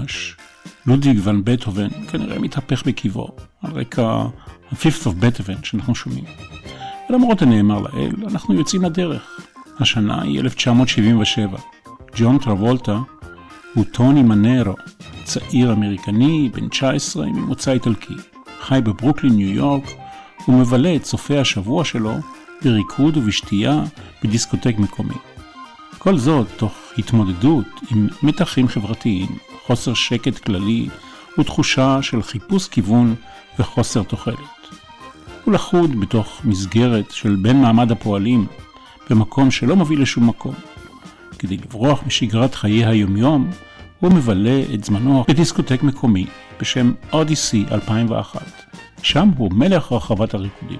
ממש, לודוויג ון בטהובן כנראה מתהפך בקברו, על רקע ה-Fifth of Beethoven שאנחנו שומעים. ולמרות הנאמר לאל, אנחנו יוצאים לדרך. השנה היא 1977. ג'ון טרבולטה הוא טוני מנרו, צעיר אמריקני, בן 19, ממוצא איטלקי. חי בברוקלין, ניו יורק, ומבלה את סופי השבוע שלו בריקוד ובשתייה בדיסקוטק מקומי. כל זאת תוך התמודדות עם מתחים חברתיים, חוסר שקט כללי ותחושה של חיפוש כיוון וחוסר תוחלת. הוא לחוד בתוך מסגרת של בן מעמד הפועלים, במקום שלא מוביל לשום מקום. כדי לברוח משגרת חיי היומיום, הוא מבלה את זמנו בדיסקוטק מקומי בשם אודיסי 2001. שם הוא מלך רחבת הריקודים.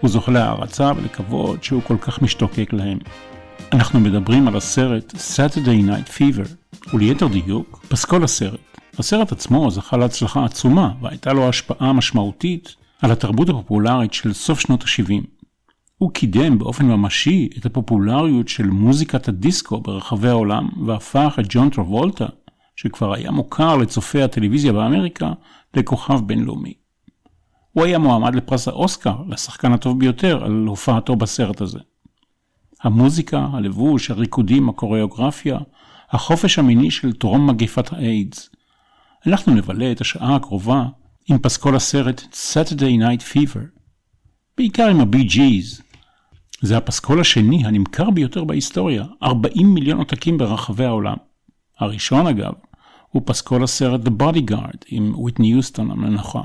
הוא זוכה להערצה ולכבוד שהוא כל כך משתוקק להם. אנחנו מדברים על הסרט Saturday Night Fever, וליתר דיוק, פסקול הסרט. הסרט עצמו זכה להצלחה עצומה, והייתה לו השפעה משמעותית על התרבות הפופולרית של סוף שנות ה-70. הוא קידם באופן ממשי את הפופולריות של מוזיקת הדיסקו ברחבי העולם, והפך את ג'ון טרבולטה, שכבר היה מוכר לצופי הטלוויזיה באמריקה, לכוכב בינלאומי. הוא היה מועמד לפרס האוסקר, לשחקן הטוב ביותר, על הופעתו בסרט הזה. המוזיקה, הלבוש, הריקודים, הקוריאוגרפיה, החופש המיני של טרום מגפת האיידס. אנחנו נבלה את השעה הקרובה עם פסקול הסרט Saturday Night Fever, בעיקר עם ג'יז. זה הפסקול השני הנמכר ביותר בהיסטוריה, 40 מיליון עותקים ברחבי העולם. הראשון אגב, הוא פסקול הסרט The Bodyguard עם ויטני יוסטון המנוחה.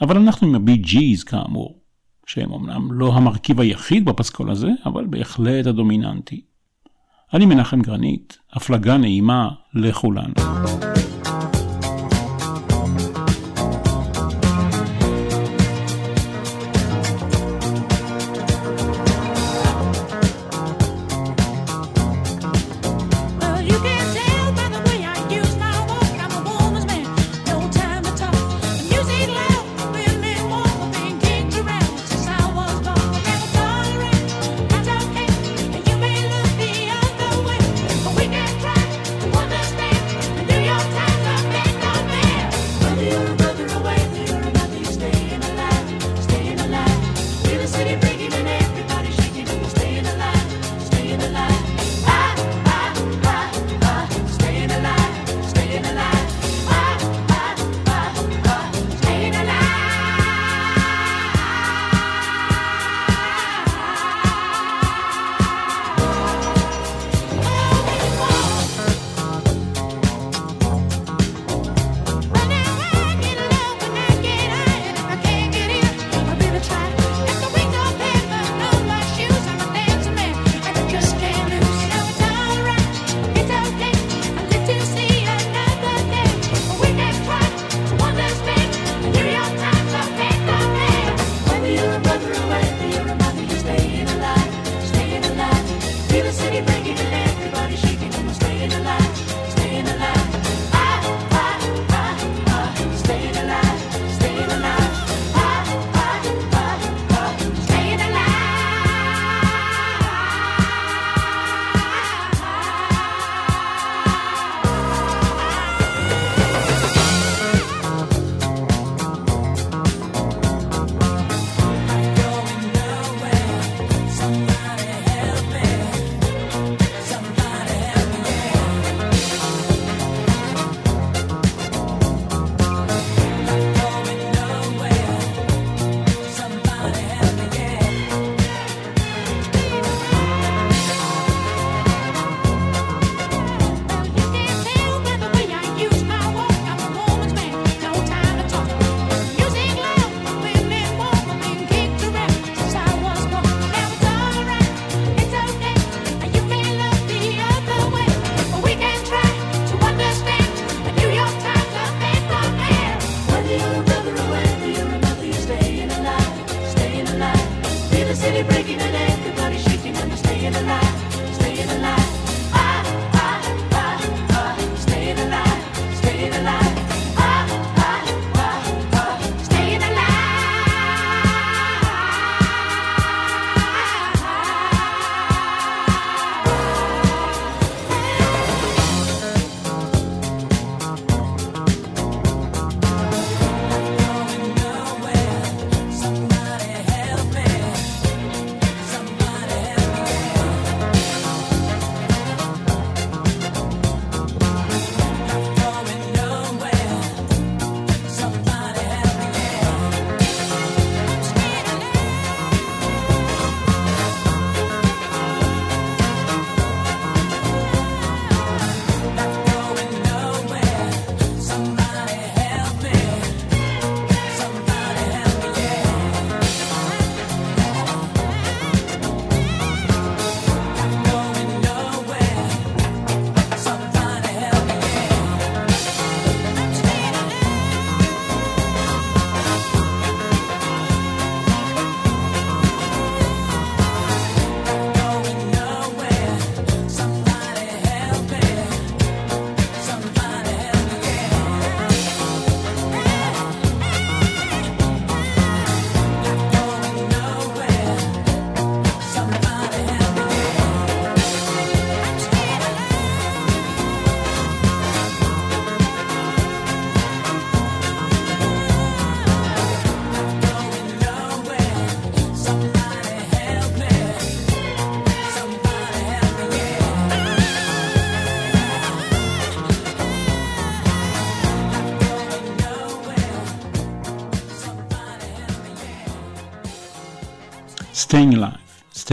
אבל אנחנו עם ג'יז כאמור. שהם אמנם לא המרכיב היחיד בפסקול הזה, אבל בהחלט הדומיננטי. אני מנחם גרנית, הפלגה נעימה לכולנו.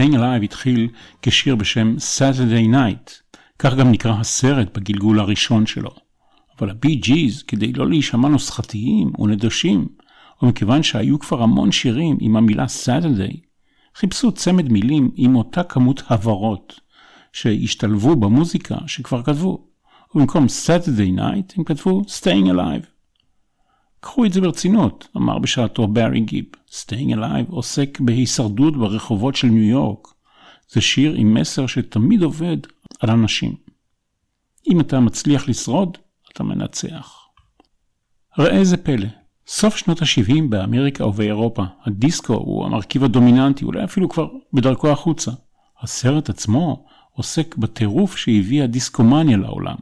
Staying Alive התחיל כשיר בשם Saturday Night, כך גם נקרא הסרט בגלגול הראשון שלו. אבל הבי ג'יז, כדי לא להישמע נוסחתיים ונדושים, ומכיוון שהיו כבר המון שירים עם המילה Saturday, חיפשו צמד מילים עם אותה כמות הברות, שהשתלבו במוזיקה שכבר כתבו, ובמקום Saturday Night הם כתבו Staying Alive. קחו את זה ברצינות, אמר בשעתו בארי גיב. Staying Alive עוסק בהישרדות ברחובות של ניו יורק. זה שיר עם מסר שתמיד עובד על אנשים. אם אתה מצליח לשרוד, אתה מנצח. ראה זה פלא, סוף שנות ה-70 באמריקה ובאירופה, הדיסקו הוא המרכיב הדומיננטי, אולי אפילו כבר בדרכו החוצה. הסרט עצמו עוסק בטירוף שהביא הדיסקומניה לעולם.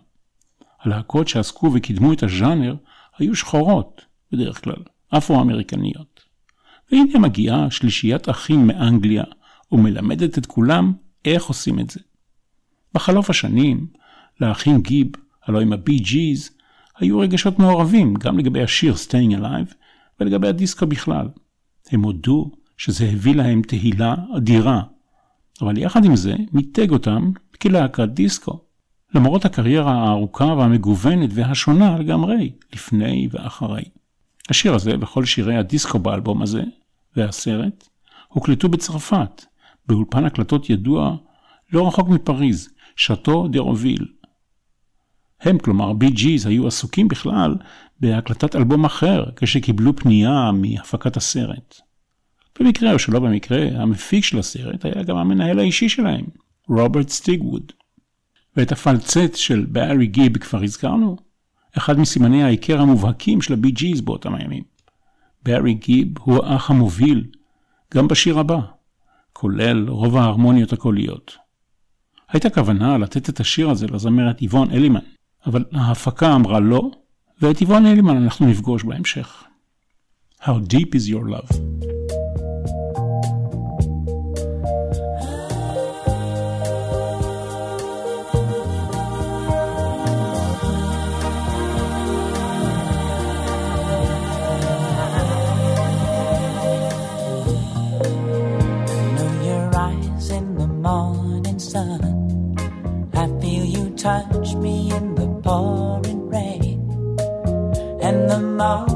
הלהקות שעסקו וקידמו את הז'אנר היו שחורות, בדרך כלל, אפרו-אמריקניות. והנה מגיעה שלישיית אחים מאנגליה, ומלמדת את כולם איך עושים את זה. בחלוף השנים, לאחים גיב, הלוא עם הבי ג'יז, היו רגשות מעורבים גם לגבי השיר Staying Alive ולגבי הדיסקו בכלל. הם הודו שזה הביא להם תהילה אדירה, אבל יחד עם זה מיתג אותם כלהקת דיסקו. למרות הקריירה הארוכה והמגוונת והשונה לגמרי, לפני ואחרי. השיר הזה וכל שירי הדיסקו באלבום הזה, והסרט, הוקלטו בצרפת, באולפן הקלטות ידוע לא רחוק מפריז, שאטו ד'הרוביל. הם, כלומר בי ג'יז, היו עסוקים בכלל בהקלטת אלבום אחר, כשקיבלו פנייה מהפקת הסרט. במקרה או שלא במקרה, המפיק של הסרט היה גם המנהל האישי שלהם, רוברט סטיגווד. ואת הפלצט של בארי גיב כבר הזכרנו, אחד מסימני ההיכר המובהקים של הבי ג'יז באותם הימים. בארי גיב הוא האח המוביל, גם בשיר הבא, כולל רוב ההרמוניות הקוליות. הייתה כוונה לתת את השיר הזה לזמרת איבון אלימן, אבל ההפקה אמרה לא, ואת איבון אלימן אנחנו נפגוש בהמשך. How deep is your love? Pouring rain. And the moment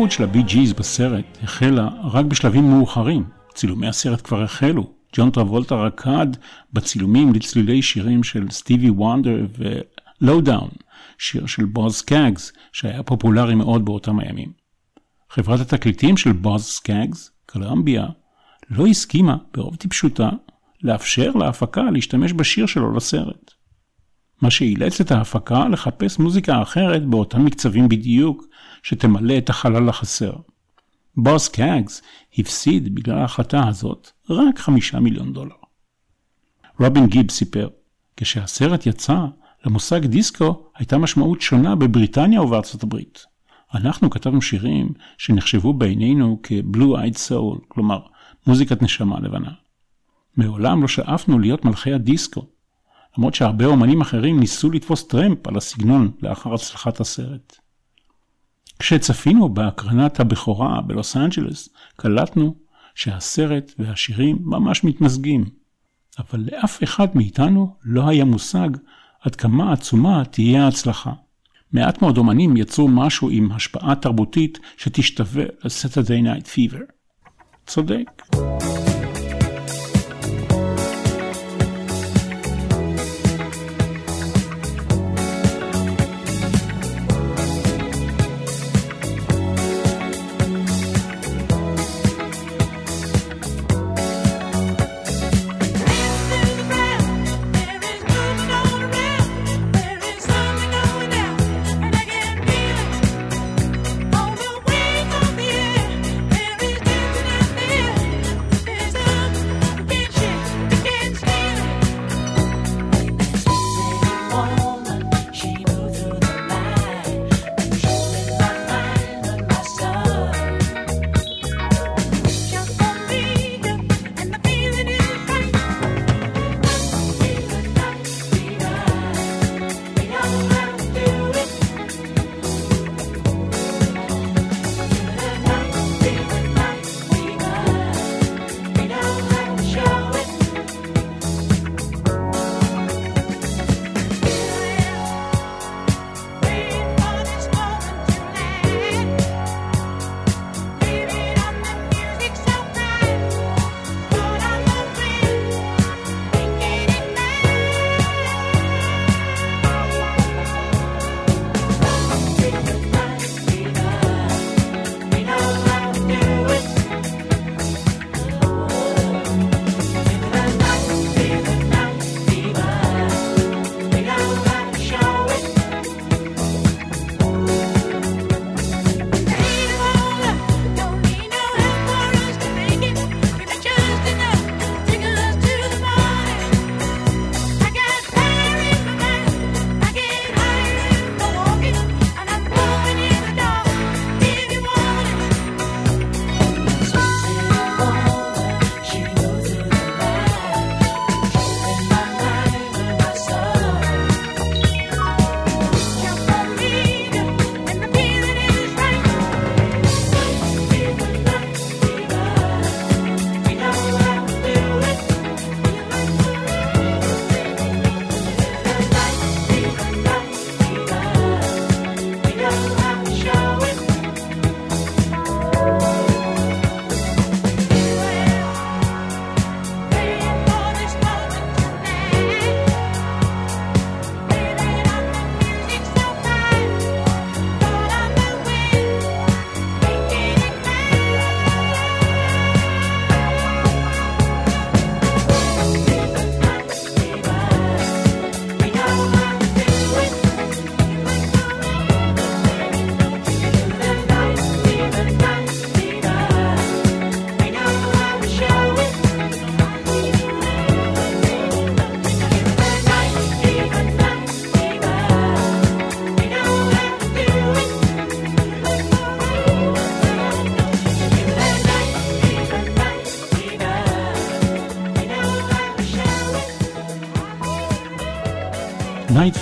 המעורבות של הבי ג'יז בסרט החלה רק בשלבים מאוחרים. צילומי הסרט כבר החלו. ג'ון טרבולטה רקד בצילומים לצלילי שירים של סטיבי וונדר ו Lowdown, שיר של בוז סקאגס, שהיה פופולרי מאוד באותם הימים. חברת התקליטים של בוז סקאגס, קולומביה, לא הסכימה, ברוב טיפשותה, לאפשר להפקה להשתמש בשיר שלו לסרט. מה שאילץ את ההפקה לחפש מוזיקה אחרת באותם מקצבים בדיוק, שתמלא את החלל החסר. בוס קאגס הפסיד בגלל ההחלטה הזאת רק חמישה מיליון דולר. רובין גיב סיפר, כשהסרט יצא, למושג דיסקו הייתה משמעות שונה בבריטניה ובארצות הברית. אנחנו כתבנו שירים שנחשבו בעינינו כ-blue eyed soul, כלומר מוזיקת נשמה לבנה. מעולם לא שאפנו להיות מלכי הדיסקו, למרות שהרבה אומנים אחרים ניסו לתפוס טרמפ על הסגנון לאחר הצלחת הסרט. כשצפינו בהקרנת הבכורה בלוס אנג'לס, קלטנו שהסרט והשירים ממש מתמזגים, אבל לאף אחד מאיתנו לא היה מושג עד כמה עצומה תהיה ההצלחה. מעט מאוד אומנים יצרו משהו עם השפעה תרבותית שתשתווה ל-Saturday Night Fever. צודק.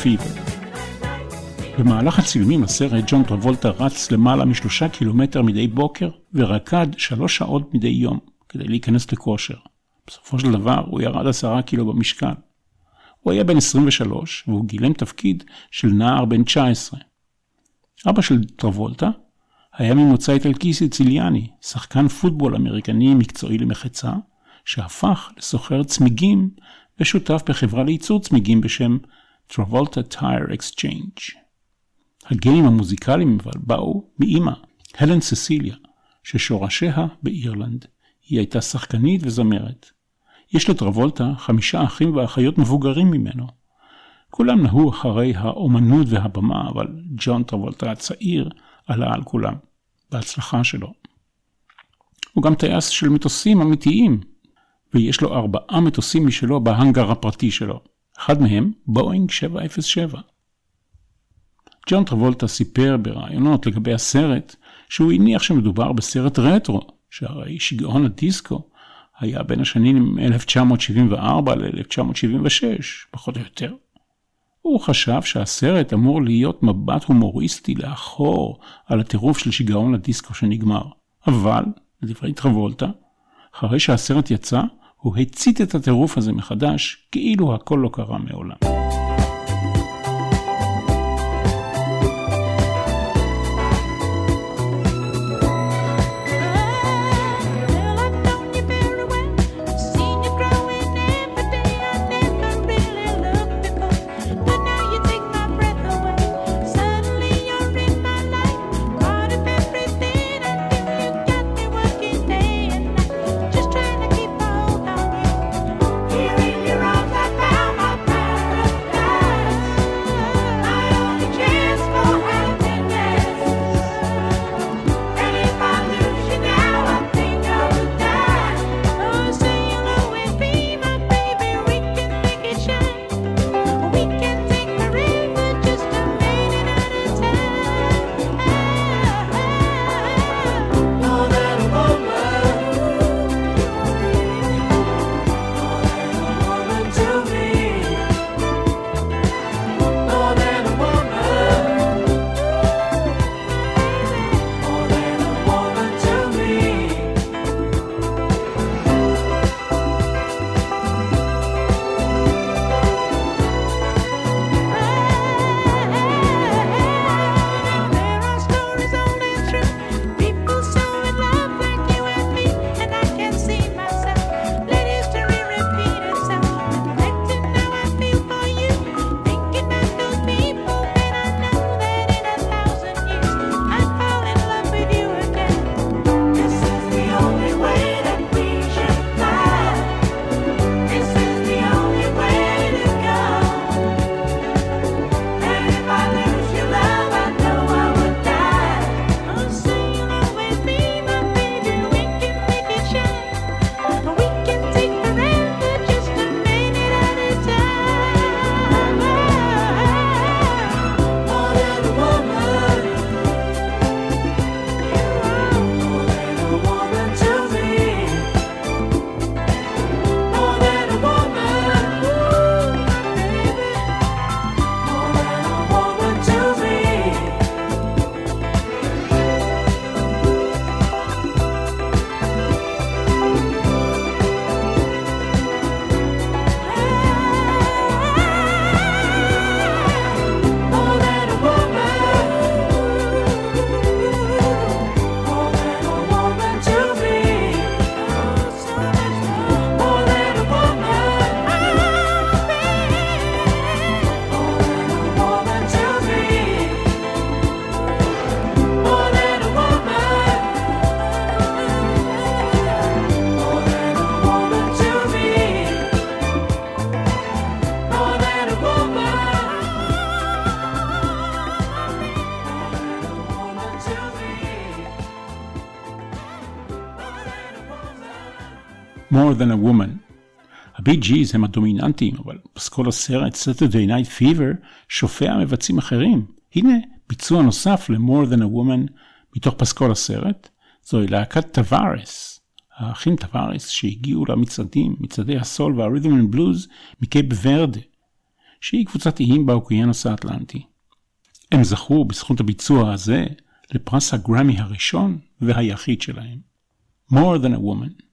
Fever. במהלך הצילומים לסרט ג'ון טרבולטה רץ למעלה משלושה קילומטר מדי בוקר ורקד שלוש שעות מדי יום כדי להיכנס לכושר. בסופו של דבר הוא ירד עשרה קילו במשקל. הוא היה בן 23 והוא גילם תפקיד של נער בן 19. אבא של טרבולטה היה ממוצא איטלקי סיציליאני, שחקן פוטבול אמריקני מקצועי למחצה, שהפך לסוחר צמיגים ושותף בחברה לייצור צמיגים בשם Travolta Tire Exchange. הגנים המוזיקליים אבל באו מאימא, הלן ססיליה, ששורשיה באירלנד. היא הייתה שחקנית וזמרת. יש לטרבולטה חמישה אחים ואחיות מבוגרים ממנו. כולם נהו אחרי האומנות והבמה, אבל ג'ון טרבולטה הצעיר עלה על כולם. בהצלחה שלו. הוא גם טייס של מטוסים אמיתיים, ויש לו ארבעה מטוסים משלו בהאנגר הפרטי שלו. אחד מהם, בואינג 707. ג'ון טרבולטה סיפר בראיונות לגבי הסרט, שהוא הניח שמדובר בסרט רטרו, שהרי שיגעון הדיסקו היה בין השנים 1974 ל-1976, פחות או יותר. הוא חשב שהסרט אמור להיות מבט הומוריסטי לאחור על הטירוף של שיגעון הדיסקו שנגמר. אבל, לדברי טרבולטה, אחרי שהסרט יצא, הוא הצית את הטירוף הזה מחדש, כאילו הכל לא קרה מעולם. Than a Woman. הבי ג'יז הם הדומיננטיים, אבל פסקול הסרט Saturday Night Fever שופע מבצעים אחרים. הנה ביצוע נוסף ל-More Than a Woman מתוך פסקול הסרט. זוהי להקת טווארס, האחים טווארס שהגיעו למצעדים, מצעדי הסול וה Rhythm and Blues מקייפ ורדה, שהיא קבוצת איים באוקיינוס האטלנטי. הם זכו בזכות הביצוע הזה לפרס הגרמי הראשון והיחיד שלהם. More Than a Woman.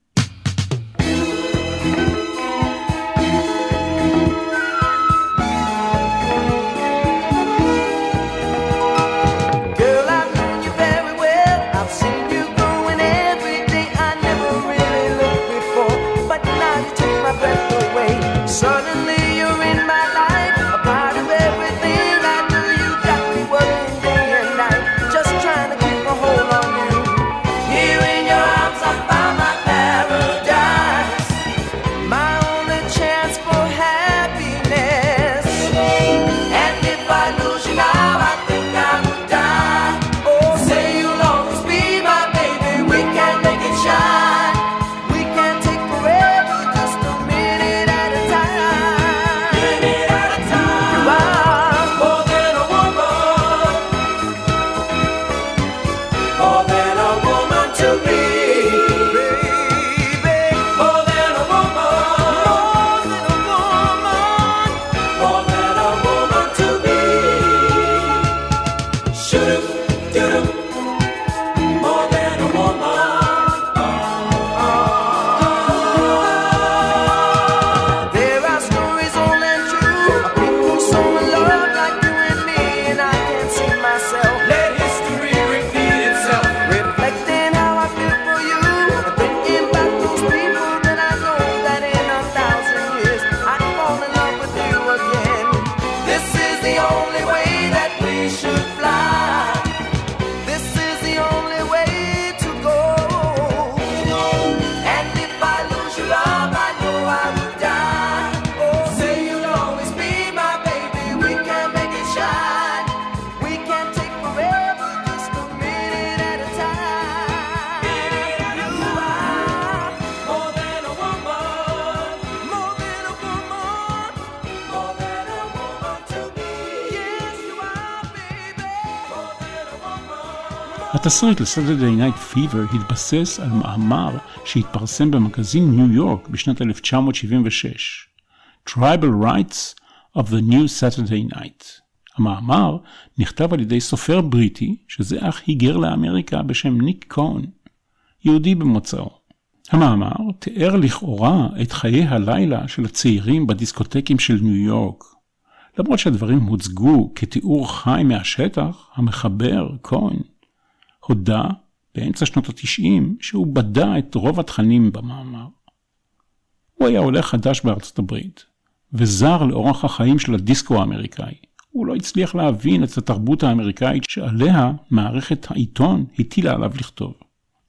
התסריט ל-Saturday Night Fever התבסס על מאמר שהתפרסם במגזין ניו יורק בשנת 1976, Tribal Rights of the New Saturday Night. המאמר נכתב על ידי סופר בריטי, שזה אך היגר לאמריקה בשם ניק קון, יהודי במוצאו. המאמר תיאר לכאורה את חיי הלילה של הצעירים בדיסקוטקים של ניו יורק. למרות שהדברים הוצגו כתיאור חי מהשטח, המחבר, כהן, הודה באמצע שנות התשעים שהוא בדה את רוב התכנים במאמר. הוא היה עולה חדש בארצות הברית, וזר לאורח החיים של הדיסקו האמריקאי. הוא לא הצליח להבין את התרבות האמריקאית שעליה מערכת העיתון הטילה עליו לכתוב.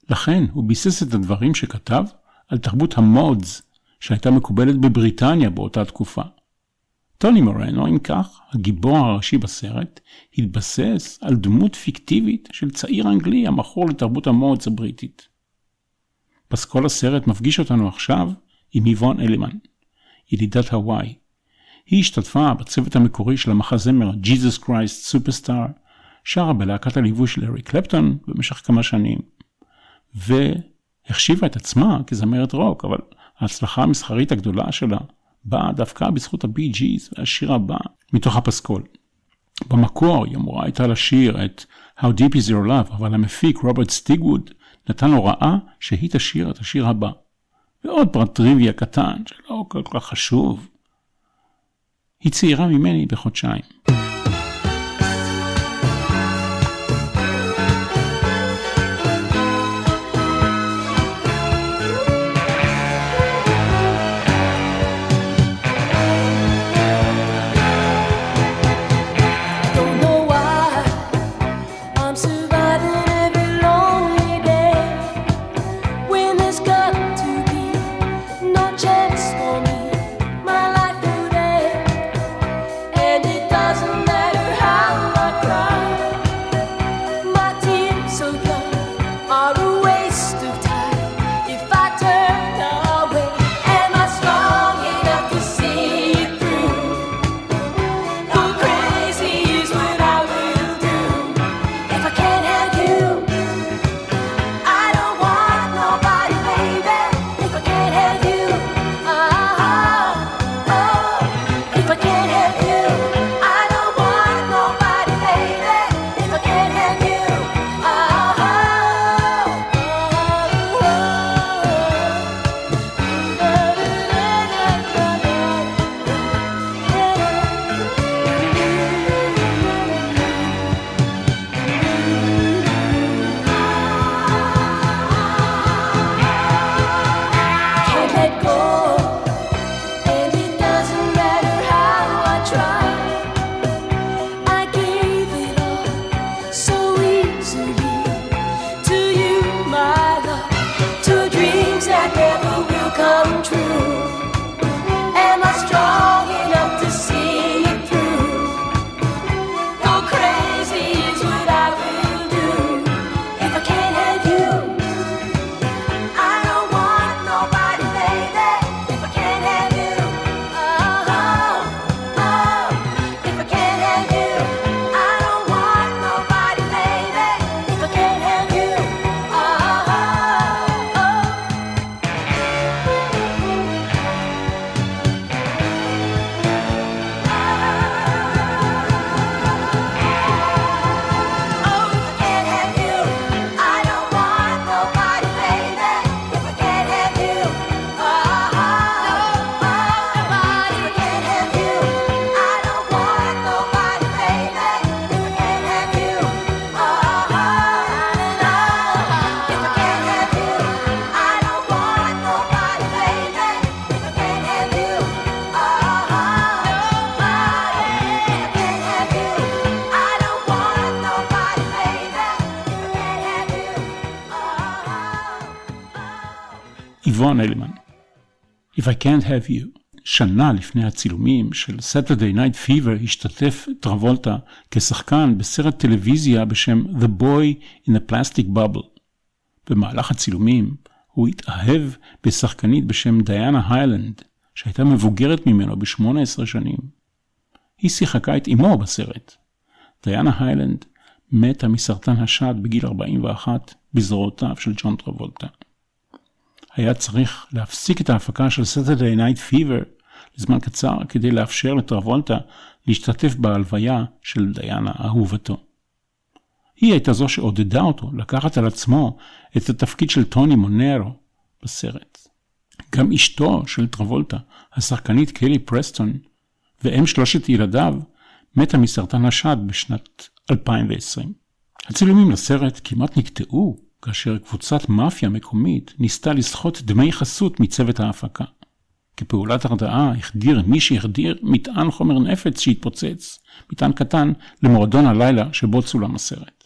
לכן הוא ביסס את הדברים שכתב על תרבות המודס שהייתה מקובלת בבריטניה באותה תקופה. טוני מורנו, אם כך, הגיבור הראשי בסרט, התבסס על דמות פיקטיבית של צעיר אנגלי המכור לתרבות המודס הבריטית. פסקול הסרט מפגיש אותנו עכשיו עם היוון אלימן, ילידת הוואי. היא השתתפה בצוות המקורי של המחזמר Jesus Christ Superstar, שרה בלהקת הליווי של אריק קלפטון במשך כמה שנים, והחשיבה את עצמה כזמרת רוק, אבל ההצלחה המסחרית הגדולה שלה באה דווקא בזכות הבי ג'יז והשיר הבא מתוך הפסקול. במקור היא אמורה הייתה לשיר את How Deep is Your Love, אבל המפיק רוברט סטיגווד נתן הוראה שהיא תשיר את השיר הבא. ועוד פרט טריוויה קטן שלא כל כך חשוב. היא צעירה ממני בחודשיים. I can't have you. שנה לפני הצילומים של Saturday Night Fever השתתף טרבולטה כשחקן בסרט טלוויזיה בשם The Boy in a Plastic Bubble. במהלך הצילומים הוא התאהב בשחקנית בשם דיאנה היילנד, שהייתה מבוגרת ממנו ב-18 שנים. היא שיחקה את אמו בסרט. דיאנה היילנד מתה מסרטן השד בגיל 41 בזרועותיו של ג'ון טרבולטה. היה צריך להפסיק את ההפקה של Saturday Night Fever לזמן קצר כדי לאפשר לטרבולטה להשתתף בהלוויה של דיאנה אהובתו. היא הייתה זו שעודדה אותו לקחת על עצמו את התפקיד של טוני מונרו בסרט. גם אשתו של טרבולטה, השחקנית קלי פרסטון, ואם שלושת ילדיו, מתה מסרטן השד בשנת 2020. הצילומים לסרט כמעט נקטעו כאשר קבוצת מאפיה מקומית ניסתה לסחוט דמי חסות מצוות ההפקה. כפעולת הרדעה החדיר מי שהחדיר מטען חומר נפץ שהתפוצץ, מטען קטן, למועדון הלילה שבו צולם הסרט.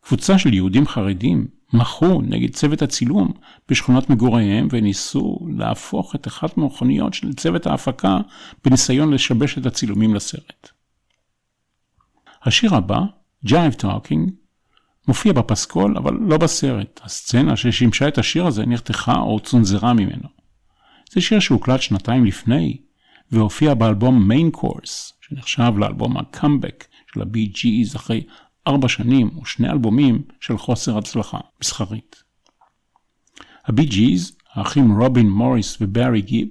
קבוצה של יהודים חרדים מחו נגד צוות הצילום בשכונת מגוריהם וניסו להפוך את אחת מהמכוניות של צוות ההפקה בניסיון לשבש את הצילומים לסרט. השיר הבא, Jive Talking, מופיע בפסקול אבל לא בסרט. הסצנה ששימשה את השיר הזה נחתכה או צונזרה ממנו. זה שיר שהוקלט שנתיים לפני והופיע באלבום Main Course, שנחשב לאלבום הקאמבק של הבי ג'יז אחרי ארבע שנים ושני אלבומים של חוסר הצלחה מסחרית. הבי ג'יז, האחים רובין מוריס ובארי גיב,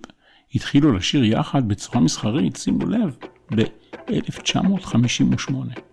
התחילו לשיר יחד בצורה מסחרית, שימו לב, ב-1958.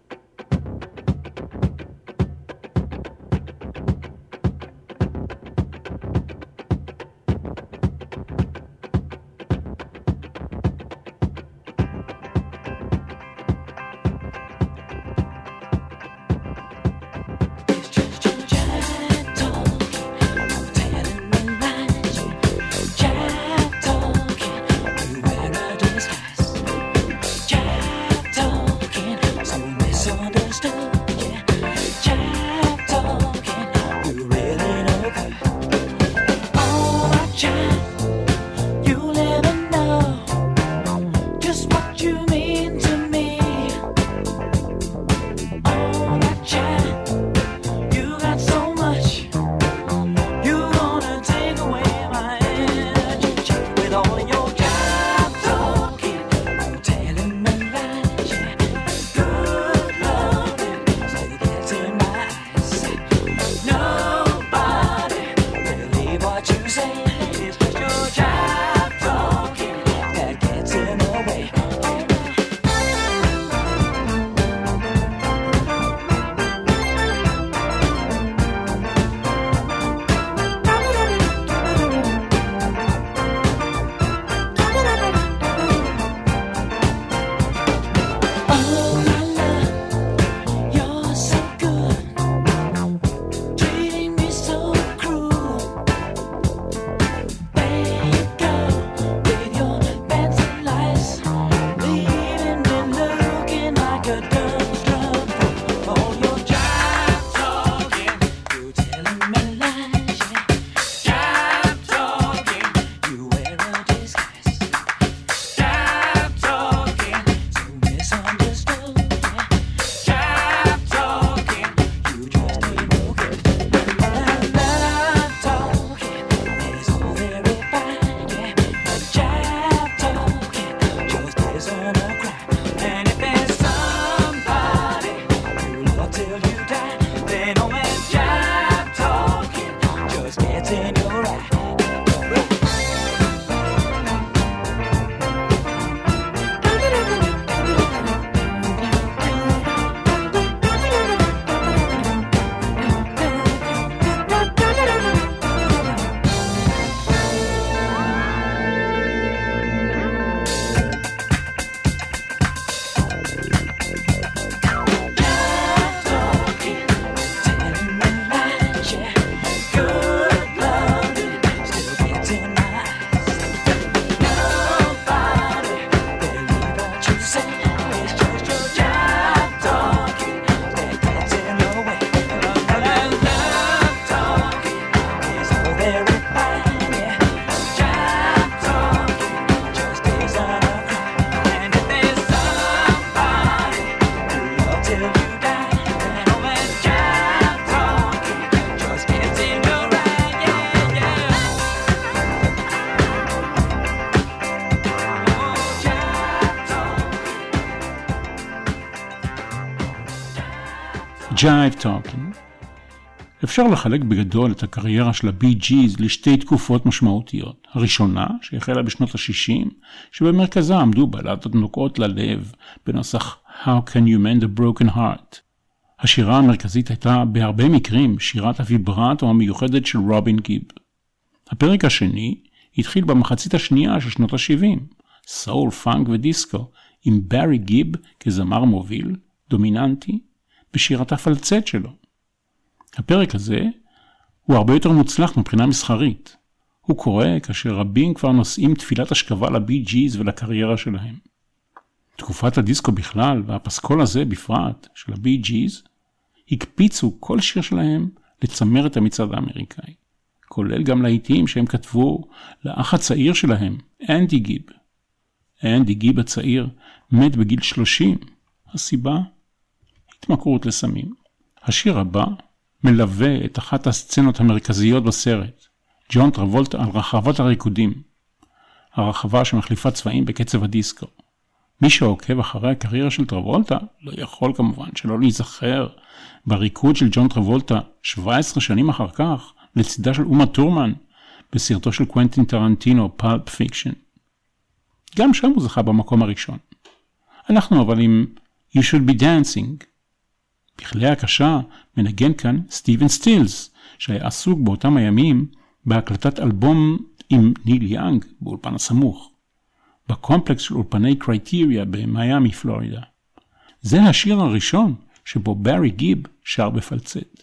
Jive Talking. אפשר לחלק בגדול את הקריירה של הבי ג'יז לשתי תקופות משמעותיות. הראשונה, שהחלה בשנות ה-60, שבמרכזה עמדו בלטות נוגעות ללב בנוסח How can you mend a broken heart. השירה המרכזית הייתה בהרבה מקרים שירת הוויברטו המיוחדת של רובין גיב. הפרק השני התחיל במחצית השנייה של שנות ה-70, סול, פאנק ודיסקו, עם ברי גיב כזמר מוביל, דומיננטי, בשירת הפלצט שלו. הפרק הזה הוא הרבה יותר מוצלח מבחינה מסחרית. הוא קורה כאשר רבים כבר נושאים תפילת השכבה לבי ג'יז ולקריירה שלהם. תקופת הדיסקו בכלל, והפסקול הזה בפרט, של הבי ג'יז, הקפיצו כל שיר שלהם לצמרת המצעד האמריקאי. כולל גם להיטים שהם כתבו לאח הצעיר שלהם, אנדי גיב. אנדי גיב הצעיר מת בגיל 30. הסיבה? התמכרות לסמים. השיר הבא מלווה את אחת הסצנות המרכזיות בסרט, ג'ון טרבולטה על רחבת הריקודים. הרחבה שמחליפה צבעים בקצב הדיסקו. מי שעוקב אחרי הקריירה של טרבולטה לא יכול כמובן שלא להיזכר בריקוד של ג'ון טרבולטה 17 שנים אחר כך לצידה של אומה טורמן בסרטו של קוונטין טרנטינו Pulp Fiction. גם שם הוא זכה במקום הראשון. אנחנו אבל עם You should be dancing. בכלי הקשה מנגן כאן סטיבן סטילס, שהיה עסוק באותם הימים בהקלטת אלבום עם ניל יאנג באולפן הסמוך, בקומפלקס של אולפני קרייטריה במיאמי, פלורידה. זה השיר הראשון שבו ברי גיב שר בפלצט.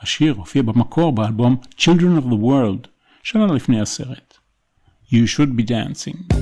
השיר הופיע במקור באלבום Children of the World, שנה לפני הסרט. You should be dancing.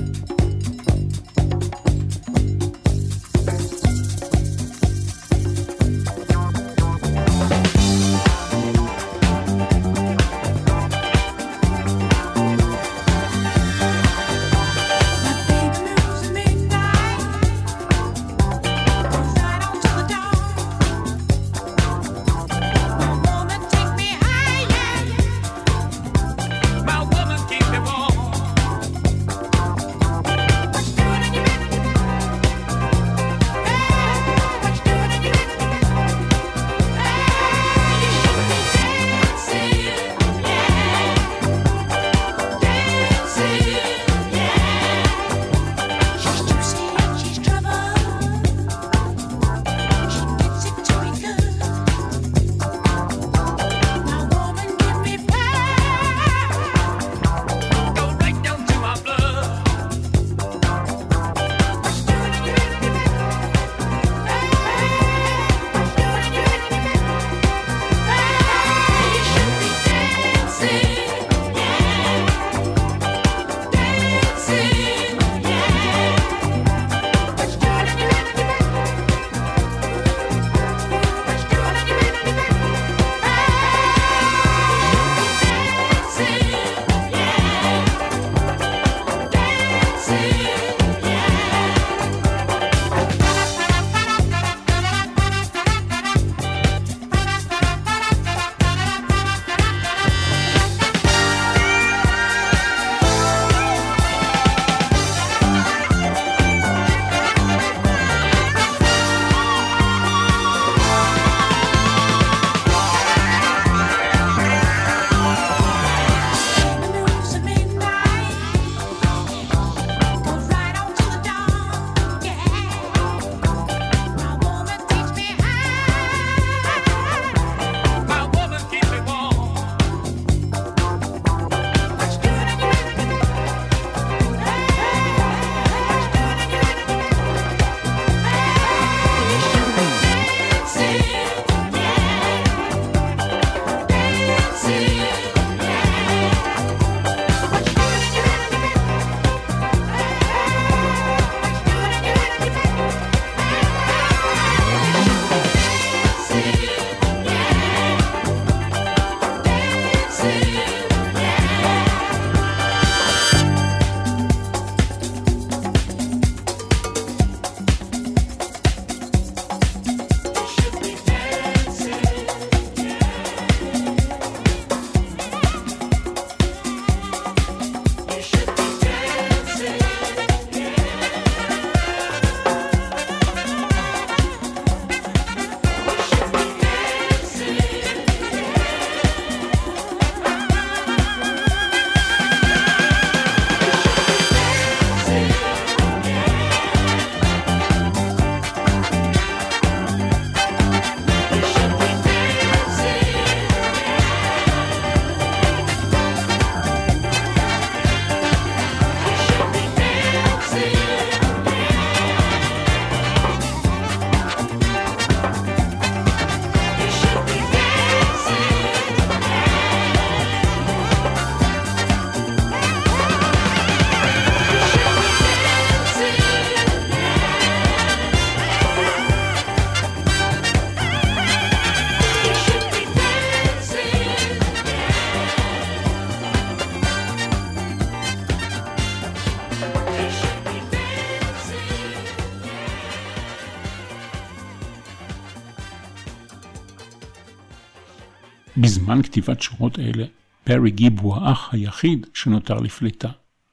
בזמן כתיבת שורות אלה, פרי גיב הוא האח היחיד שנותר לפליטה.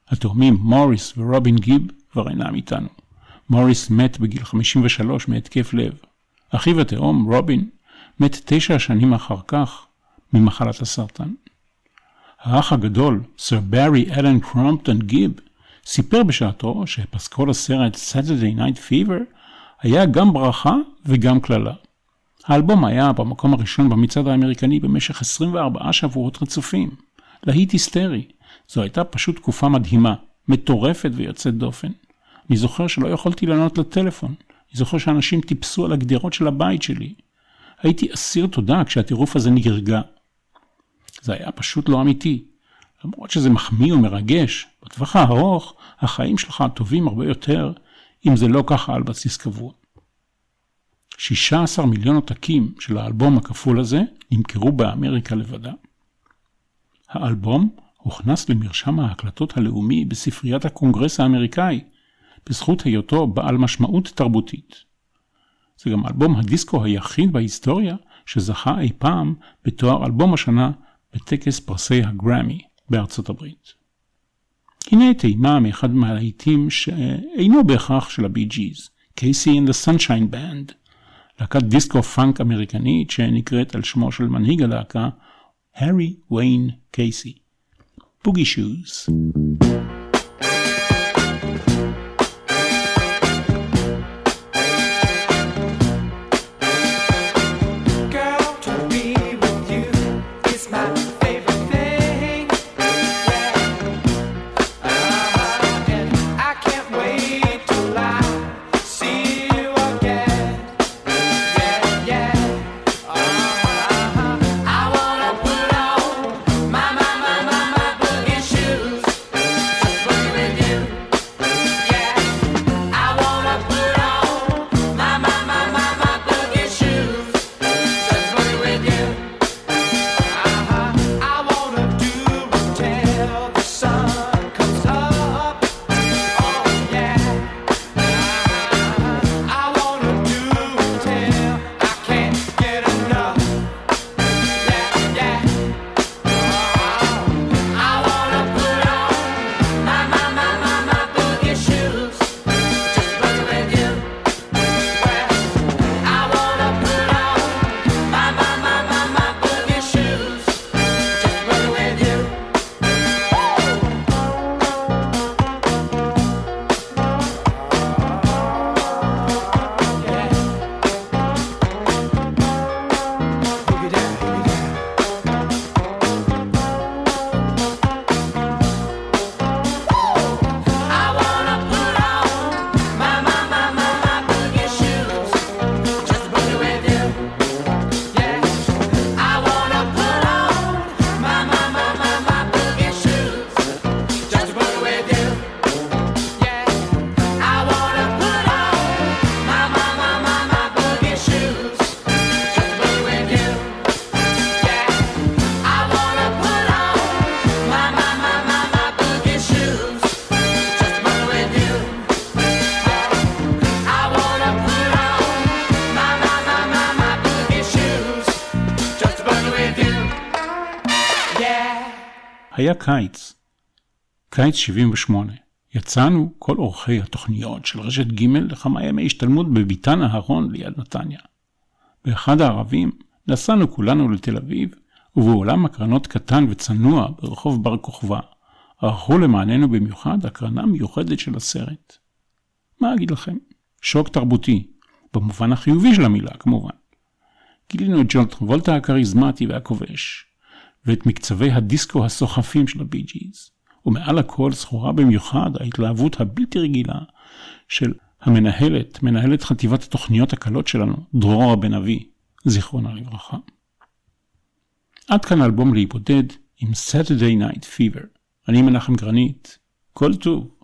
התאומים מוריס ורובין גיב כבר אינם איתנו. מוריס מת בגיל 53 מהתקף לב. אחיו התאום, רובין, מת תשע שנים אחר כך ממחלת הסרטן. האח הגדול, סר ברי אלן קרומפטון גיב, סיפר בשעתו שפסקול הסרט Saturday Night Fever היה גם ברכה וגם קללה. האלבום היה במקום הראשון במצעד האמריקני במשך 24 שבועות רצופים. להיט היסטרי. זו הייתה פשוט תקופה מדהימה, מטורפת ויוצאת דופן. אני זוכר שלא יכולתי לענות לטלפון. אני זוכר שאנשים טיפסו על הגדרות של הבית שלי. הייתי אסיר תודה כשהטירוף הזה נרגע. זה היה פשוט לא אמיתי. למרות שזה מחמיא ומרגש, בטווח הארוך החיים שלך טובים הרבה יותר, אם זה לא ככה על בסיס קבוע. 16 מיליון עותקים של האלבום הכפול הזה נמכרו באמריקה לבדה. האלבום הוכנס למרשם ההקלטות הלאומי בספריית הקונגרס האמריקאי, בזכות היותו בעל משמעות תרבותית. זה גם אלבום הדיסקו היחיד בהיסטוריה שזכה אי פעם בתואר אלבום השנה בטקס פרסי הגרמי בארצות הברית. הנה טעימה מאחד מהלהיטים שאינו בהכרח של הבי ג'יז, קייסי and the Sunshine Band, להקת דיסקו פאנק אמריקנית שנקראת על שמו של מנהיג הלהקה, הארי ויין קייסי. בוגי שוז. היה קיץ, קיץ 78. יצאנו, כל אורחי התוכניות של רשת ג' לכמה ימי השתלמות בביתן אהרון ליד נתניה. באחד הערבים נסענו כולנו לתל אביב, ובאולם הקרנות קטן וצנוע ברחוב בר כוכבא, ערכו למעננו במיוחד הקרנה מיוחדת של הסרט. מה אגיד לכם? שוק תרבותי, במובן החיובי של המילה כמובן. גילינו את ג'ון טרבולטה הכריזמטי והכובש, ואת מקצבי הדיסקו הסוחפים של הבי ג'יז. ומעל הכל זכורה במיוחד ההתלהבות הבלתי רגילה של המנהלת, מנהלת חטיבת התוכניות הקלות שלנו, דרורה בן אבי, זיכרונה לברכה. עד כאן אלבום להיבודד עם Saturday Night Fever. אני מנחם גרנית, כל טוב.